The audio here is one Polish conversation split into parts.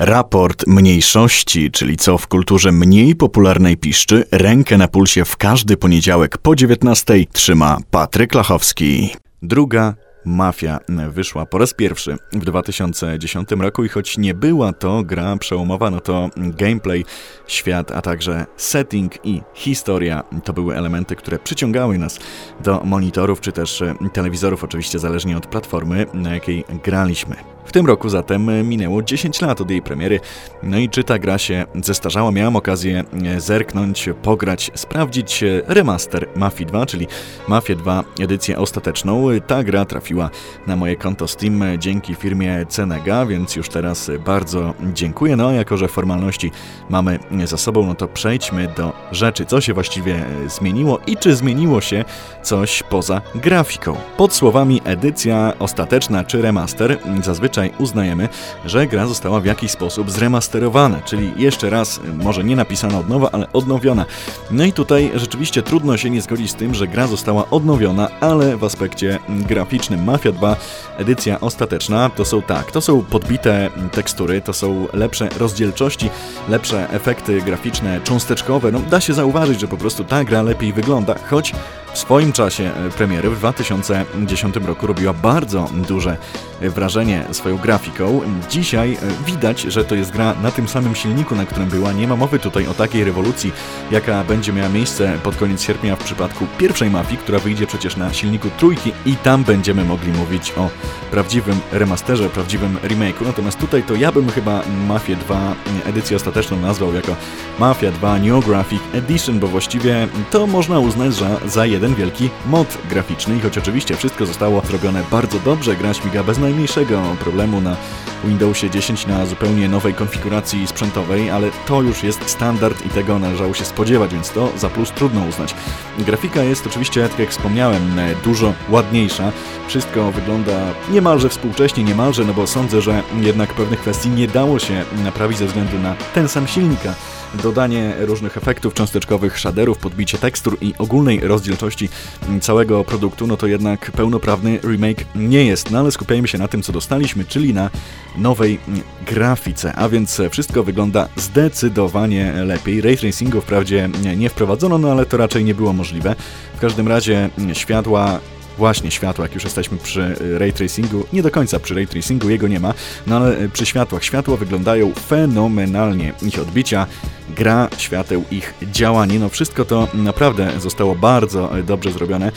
Raport mniejszości, czyli co w kulturze mniej popularnej piszczy, rękę na pulsie w każdy poniedziałek po 19 trzyma Patryk Lachowski. Druga Mafia wyszła po raz pierwszy w 2010 roku i choć nie była to gra przełomowa, no to gameplay, świat, a także setting i historia to były elementy, które przyciągały nas do monitorów czy też telewizorów, oczywiście zależnie od platformy, na jakiej graliśmy. W tym roku zatem minęło 10 lat od jej premiery. No i czy ta gra się zestarzała? Miałem okazję zerknąć, pograć, sprawdzić remaster Mafii 2, czyli Mafia 2 edycję ostateczną. Ta gra trafiła na moje konto Steam dzięki firmie Cenega, więc już teraz bardzo dziękuję. No jako, że formalności mamy za sobą, no to przejdźmy do rzeczy. Co się właściwie zmieniło i czy zmieniło się coś poza grafiką? Pod słowami edycja ostateczna czy remaster zazwyczaj uznajemy, że gra została w jakiś sposób zremasterowana, czyli jeszcze raz, może nie napisana od nowa, ale odnowiona. No i tutaj rzeczywiście trudno się nie zgodzić z tym, że gra została odnowiona, ale w aspekcie graficznym Mafia 2 edycja ostateczna to są tak, to są podbite tekstury, to są lepsze rozdzielczości, lepsze efekty graficzne, cząsteczkowe. No, da się zauważyć, że po prostu ta gra lepiej wygląda, choć w swoim czasie e, premiery w 2010 roku robiła bardzo duże wrażenie swoją grafiką. Dzisiaj e, widać, że to jest gra na tym samym silniku, na którym była. Nie ma mowy tutaj o takiej rewolucji, jaka będzie miała miejsce pod koniec sierpnia w przypadku pierwszej mafii, która wyjdzie przecież na silniku trójki i tam będziemy mogli mówić o prawdziwym remasterze, prawdziwym remake'u. Natomiast tutaj to ja bym chyba Mafię 2 edycję ostateczną nazwał jako Mafia 2 New Graphic Edition, bo właściwie to można uznać, że za jeden wielki mod graficzny i choć oczywiście wszystko zostało zrobione bardzo dobrze, gra śmiga bez najmniejszego problemu na Windowsie 10 na zupełnie nowej konfiguracji sprzętowej, ale to już jest standard i tego należało się spodziewać, więc to za plus trudno uznać. Grafika jest oczywiście, tak jak wspomniałem, dużo ładniejsza. Wszystko wygląda niemalże współcześnie, niemalże, no bo sądzę, że jednak pewnych kwestii nie dało się naprawić ze względu na ten sam silnika dodanie różnych efektów cząsteczkowych, shaderów, podbicie tekstur i ogólnej rozdzielczości całego produktu, no to jednak pełnoprawny remake nie jest. No ale skupiajmy się na tym, co dostaliśmy, czyli na nowej grafice, a więc wszystko wygląda zdecydowanie lepiej. Ray tracingu wprawdzie nie wprowadzono, no ale to raczej nie było możliwe. W każdym razie światła właśnie światła, jak już jesteśmy przy y, ray tracingu, nie do końca przy ray tracingu, jego nie ma, no ale y, przy światłach. Światła wyglądają fenomenalnie. Ich odbicia, gra świateł, ich działanie, no wszystko to naprawdę zostało bardzo y, dobrze zrobione.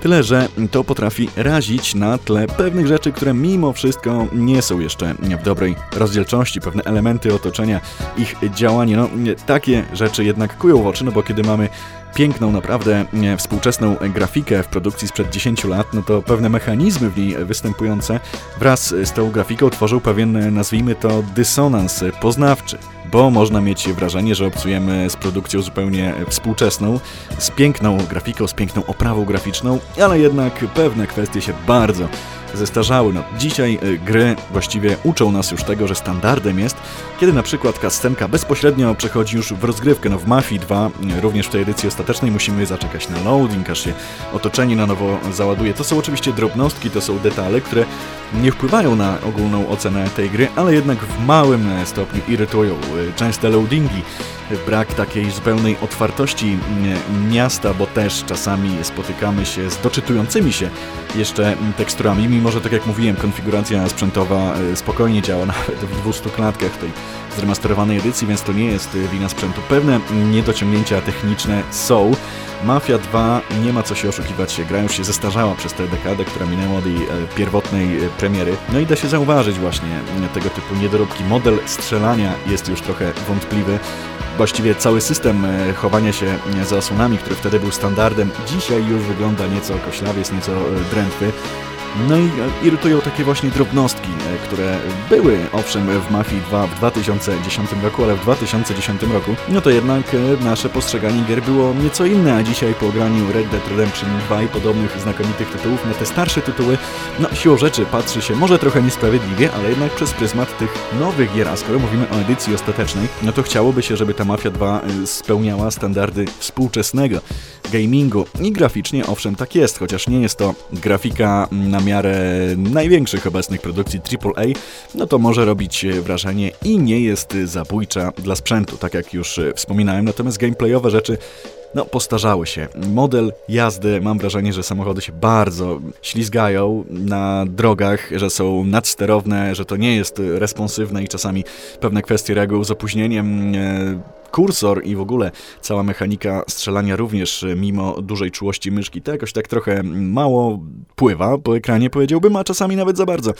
Tyle, że to potrafi razić na tle pewnych rzeczy, które mimo wszystko nie są jeszcze w dobrej rozdzielczości. Pewne elementy otoczenia, ich działanie, no takie rzeczy jednak kują w oczy, no bo kiedy mamy piękną, naprawdę e, współczesną grafikę w produkcji sprzed 10 lat, no to pewne mechanizmy w niej występujące wraz z tą grafiką tworzą pewien, nazwijmy to, dysonans poznawczy bo można mieć wrażenie, że obcujemy z produkcją zupełnie współczesną, z piękną grafiką, z piękną oprawą graficzną, ale jednak pewne kwestie się bardzo zestarzały. No, dzisiaj y, gry właściwie uczą nas już tego, że standardem jest, kiedy na przykład kascenka bezpośrednio przechodzi już w rozgrywkę. No, w Mafii 2, y, również w tej edycji ostatecznej, musimy zaczekać na loading, aż się otoczenie na nowo załaduje. To są oczywiście drobnostki, to są detale, które nie wpływają na ogólną ocenę tej gry, ale jednak w małym stopniu irytują. Y, częste loadingi, brak takiej zupełnej otwartości miasta, bo też czasami spotykamy się z doczytującymi się jeszcze teksturami, mimo że tak jak mówiłem, konfiguracja sprzętowa e, spokojnie działa nawet w 200 klatkach tej zremasterowanej edycji, więc to nie jest wina sprzętu. Pewne niedociągnięcia techniczne są. Mafia 2 nie ma co się oszukiwać, gra już się zestarzała przez tę dekadę, która minęła od jej e, pierwotnej e, premiery. No i da się zauważyć właśnie tego typu niedoróbki. Model strzelania jest już trochę wątpliwy właściwie cały system e, chowania się e, za osłonami, który wtedy był standardem, dzisiaj już wygląda nieco koślawie, jest nieco e, drętwy. No i irytują takie właśnie drobnostki, e, które były owszem w Mafii 2 w 2010 roku, ale w 2010 roku, no to jednak e, nasze postrzeganie gier było nieco inne, a dzisiaj po graniu Red Dead Redemption 2 i podobnych znakomitych tytułów na te starsze tytuły, no siłą rzeczy patrzy się może trochę niesprawiedliwie, ale jednak przez pryzmat tych nowych gier, a skoro mówimy o edycji ostatecznej, no to chciałoby się, żeby ta Mafia 2 e, spełniała standardy współczesnego gamingu. I graficznie owszem tak jest, chociaż nie jest to grafika na miarę największych obecnych produkcji AAA, no to może robić wrażenie i nie jest zabójcza dla sprzętu, tak jak już wspominałem, natomiast gameplayowe rzeczy no, postarzały się. Model jazdy, mam wrażenie, że samochody się bardzo ślizgają na drogach, że są nadsterowne, że to nie jest responsywne i czasami pewne kwestie reagują z opóźnieniem. Kursor i w ogóle cała mechanika strzelania również e, mimo dużej czułości myszki to jakoś tak trochę mało pływa po ekranie powiedziałbym, a czasami nawet za bardzo.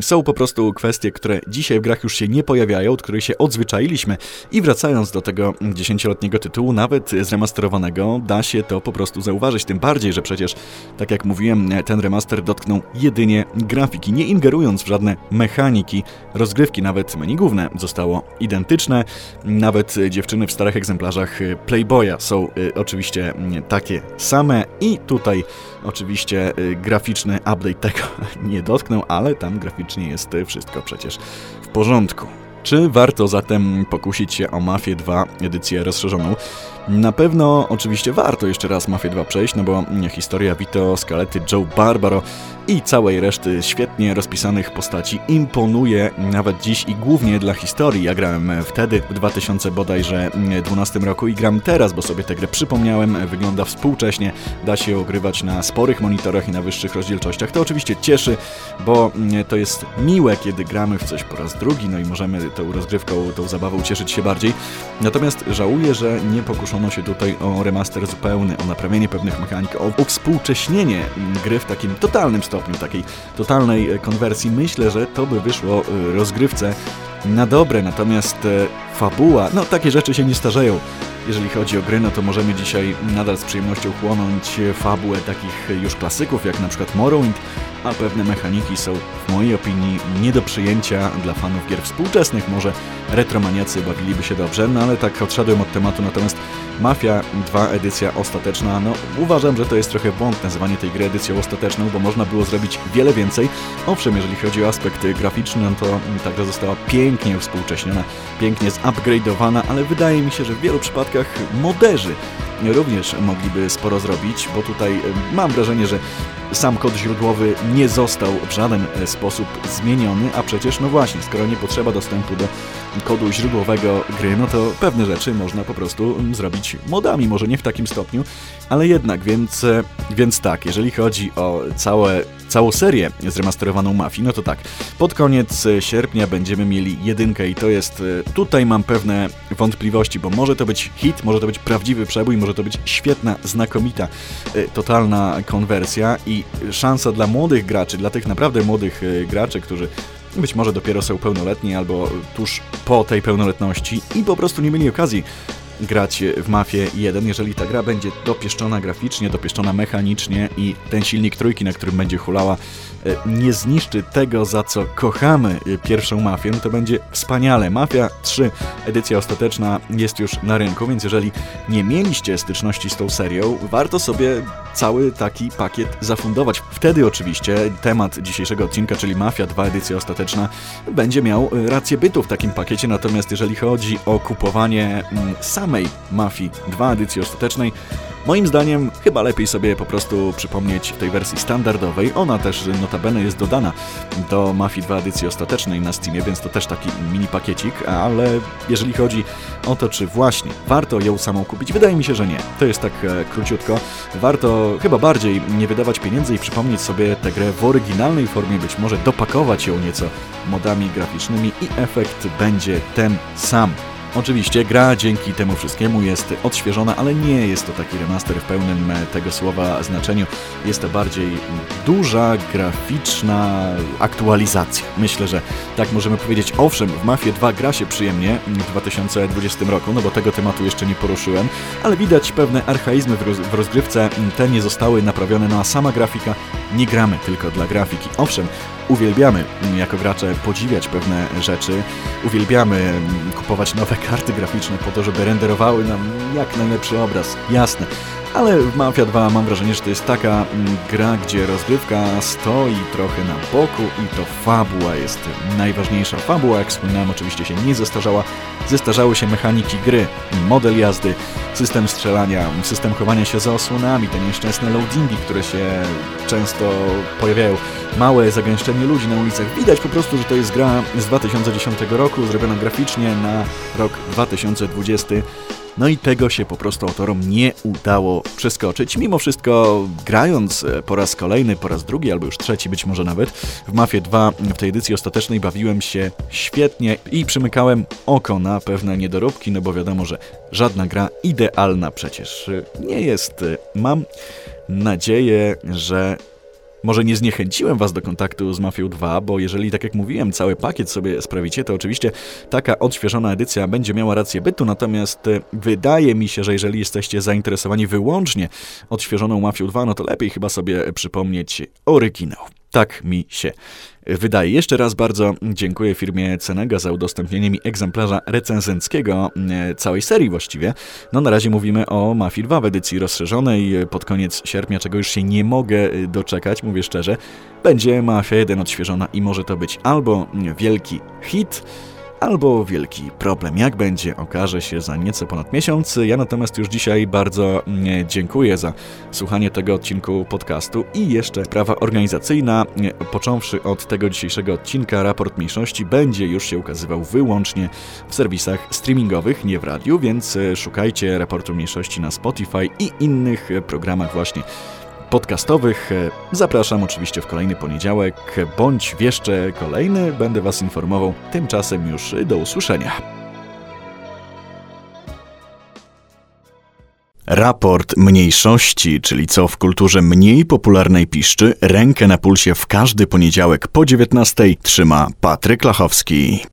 Są po prostu kwestie, które dzisiaj w grach już się nie pojawiają, od których się odzwyczailiśmy. I wracając do tego dziesięcioletniego tytułu, nawet zremasterowanego, da się to po prostu zauważyć, tym bardziej, że przecież, tak jak mówiłem, ten remaster dotknął jedynie grafiki, nie ingerując w żadne mechaniki, rozgrywki, nawet menu główne zostało identyczne, nawet dziewczyny dziewczyny w starych egzemplarzach y, Playboya są y, oczywiście mm, takie same i tutaj oczywiście y, graficzny update tego nie dotknął, ale tam graficznie jest wszystko przecież w porządku. Czy warto zatem pokusić się o Mafię 2 edycję rozszerzoną? Na pewno oczywiście warto jeszcze raz Mafię 2 przejść, no bo historia Vito, Scalety, Joe Barbaro i całej reszty świetnie rozpisanych postaci imponuje nawet dziś i głównie dla historii. Ja grałem wtedy, w 2000 bodajże 12 roku i gram teraz, bo sobie tę grę przypomniałem, wygląda współcześnie, da się ogrywać na sporych monitorach i na wyższych rozdzielczościach. To oczywiście cieszy, bo to jest miłe, kiedy gramy w coś po raz drugi, no i możemy tą rozgrywką, tą zabawą cieszyć się bardziej. Natomiast żałuję, że nie pokuszono się tutaj o remaster zupełny, o naprawienie pewnych mechanik, o uwspółcześnienie gry w takim totalnym stopniu, takiej totalnej e, konwersji. Myślę, że to by wyszło e, rozgrywce na dobre, natomiast e, fabuła, no takie rzeczy się nie starzeją. Jeżeli chodzi o gry, no to możemy dzisiaj nadal z przyjemnością chłonąć fabułę takich już klasyków, jak na przykład Morrowind, a pewne mechaniki są w mojej opinii nie do przyjęcia dla fanów gier współczesnych. Może retromaniacy bawiliby się dobrze, no ale tak odszedłem od tematu, natomiast Mafia 2 edycja ostateczna, no uważam, że to jest trochę błąd nazywanie tej gry edycją ostateczną, bo można było zrobić wiele więcej. Owszem, jeżeli chodzi o aspekt graficzny, to ta gra została pięknie współcześniona, pięknie zupgrade'owana, ale wydaje mi się, że w wielu przypadkach moderzy również mogliby sporo zrobić, bo tutaj mam wrażenie, że sam kod źródłowy nie został w żaden e, sposób zmieniony, a przecież, no właśnie, skoro nie potrzeba dostępu do kodu źródłowego gry, no to pewne rzeczy można po prostu mm, zrobić modami, może nie w takim stopniu, ale jednak, więc, e, więc tak, jeżeli chodzi o całe całą serię zremasterowaną Mafii, no to tak, pod koniec e, sierpnia będziemy mieli jedynkę i to jest, tutaj mam pewne wątpliwości, bo może to być hit, może to być prawdziwy przebój, może to być świetna, znakomita, totalna konwersja i szansa dla młodych graczy, dla tych naprawdę młodych e, graczy, którzy być może dopiero są pełnoletni albo tuż po tej pełnoletności i po prostu nie mieli okazji grać w Mafię 1, jeżeli ta gra będzie dopieszczona graficznie, dopieszczona mechanicznie i ten silnik trójki, na którym będzie hulała, e, nie zniszczy tego, za co kochamy e, pierwszą Mafię, no to będzie wspaniale. Mafia 3, edycja ostateczna jest już na rynku, więc jeżeli nie mieliście styczności z tą serią, warto sobie cały taki pakiet zafundować. Wtedy oczywiście temat dzisiejszego odcinka, czyli Mafia 2, edycja ostateczna, będzie miał rację bytu w takim pakiecie, natomiast jeżeli chodzi o kupowanie mm, samej Mafii 2 edycji ostatecznej, moim zdaniem chyba lepiej sobie po prostu przypomnieć tej wersji standardowej. Ona też notabene jest dodana do Mafii 2 edycji ostatecznej na Steamie, więc to też taki mini pakiecik, ale jeżeli chodzi o to, czy właśnie warto ją samą kupić, wydaje mi się, że nie. To jest tak e, króciutko. Warto chyba bardziej nie wydawać pieniędzy i przypomnieć sobie tę grę w oryginalnej formie, być może dopakować ją nieco modami graficznymi i efekt będzie ten sam. Oczywiście gra dzięki temu wszystkiemu jest odświeżona, ale nie jest to taki remaster w pełnym e, tego słowa znaczeniu. Jest to bardziej duża, graficzna aktualizacja. Myślę, że tak możemy powiedzieć. Owszem, w Mafie 2 gra się przyjemnie w 2020 roku, no bo tego tematu jeszcze nie poruszyłem, ale widać pewne archaizmy w rozgrywce, te nie zostały naprawione, no a sama grafika nie gramy tylko dla grafiki. Owszem, uwielbiamy jako gracze podziwiać pewne rzeczy, uwielbiamy kupować nowe karty graficzne po to, żeby renderowały nam jak najlepszy obraz. Jasne, ale w Mafia 2 mam wrażenie, że to jest taka mm, gra, gdzie rozgrywka stoi trochę na boku i to fabuła jest najważniejsza. Fabuła, jak wspominałem, oczywiście się nie zestarzała. Zestarzały się mechaniki gry, model jazdy, system strzelania, system chowania się za osłonami, te nieszczęsne loadingi, które się często pojawiają. Małe zagęszczenie ludzi na ulicach. Widać po prostu, że to jest gra z 2010 roku, zrobiona graficznie na rok 2020. No i tego się po prostu autorom nie udało przeskoczyć. Mimo wszystko, grając e, po raz kolejny, po raz drugi albo już trzeci być może nawet w Mafie 2 w tej edycji ostatecznej bawiłem się świetnie i przymykałem oko na pewne niedoróbki, no bo wiadomo, że żadna gra idealna przecież nie jest. Mam nadzieję, że może nie zniechęciłem Was do kontaktu z Mafią 2, bo jeżeli, tak jak mówiłem, cały pakiet sobie sprawicie, to oczywiście taka odświeżona edycja będzie miała rację bytu, natomiast e, wydaje mi się, że jeżeli jesteście zainteresowani wyłącznie odświeżoną Mafią 2, no to lepiej chyba sobie przypomnieć oryginał. Tak mi się wydaje. Jeszcze raz bardzo dziękuję firmie Cenega za udostępnienie mi egzemplarza recenzenckiego e, całej serii właściwie. No na razie mówimy o Mafii 2 w edycji rozszerzonej pod koniec sierpnia, czego już się nie mogę e, doczekać, mówię szczerze. Będzie Mafia 1 odświeżona i może to być albo wielki hit, albo wielki problem. Jak będzie, okaże się za nieco ponad miesiąc. Ja natomiast już dzisiaj bardzo mm, dziękuję za słuchanie tego odcinku podcastu i jeszcze sprawa organizacyjna. Począwszy od tego dzisiejszego odcinka, raport mniejszości będzie już się ukazywał wyłącznie w serwisach streamingowych, nie w radiu, więc e, szukajcie raportu mniejszości na Spotify i innych programach właśnie podcastowych. Zapraszam oczywiście w kolejny poniedziałek, bądź w jeszcze kolejny, będę Was informował. Tymczasem już do usłyszenia. Raport mniejszości, czyli co w kulturze mniej popularnej piszczy, rękę na pulsie w każdy poniedziałek po 19 trzyma Patryk Lachowski.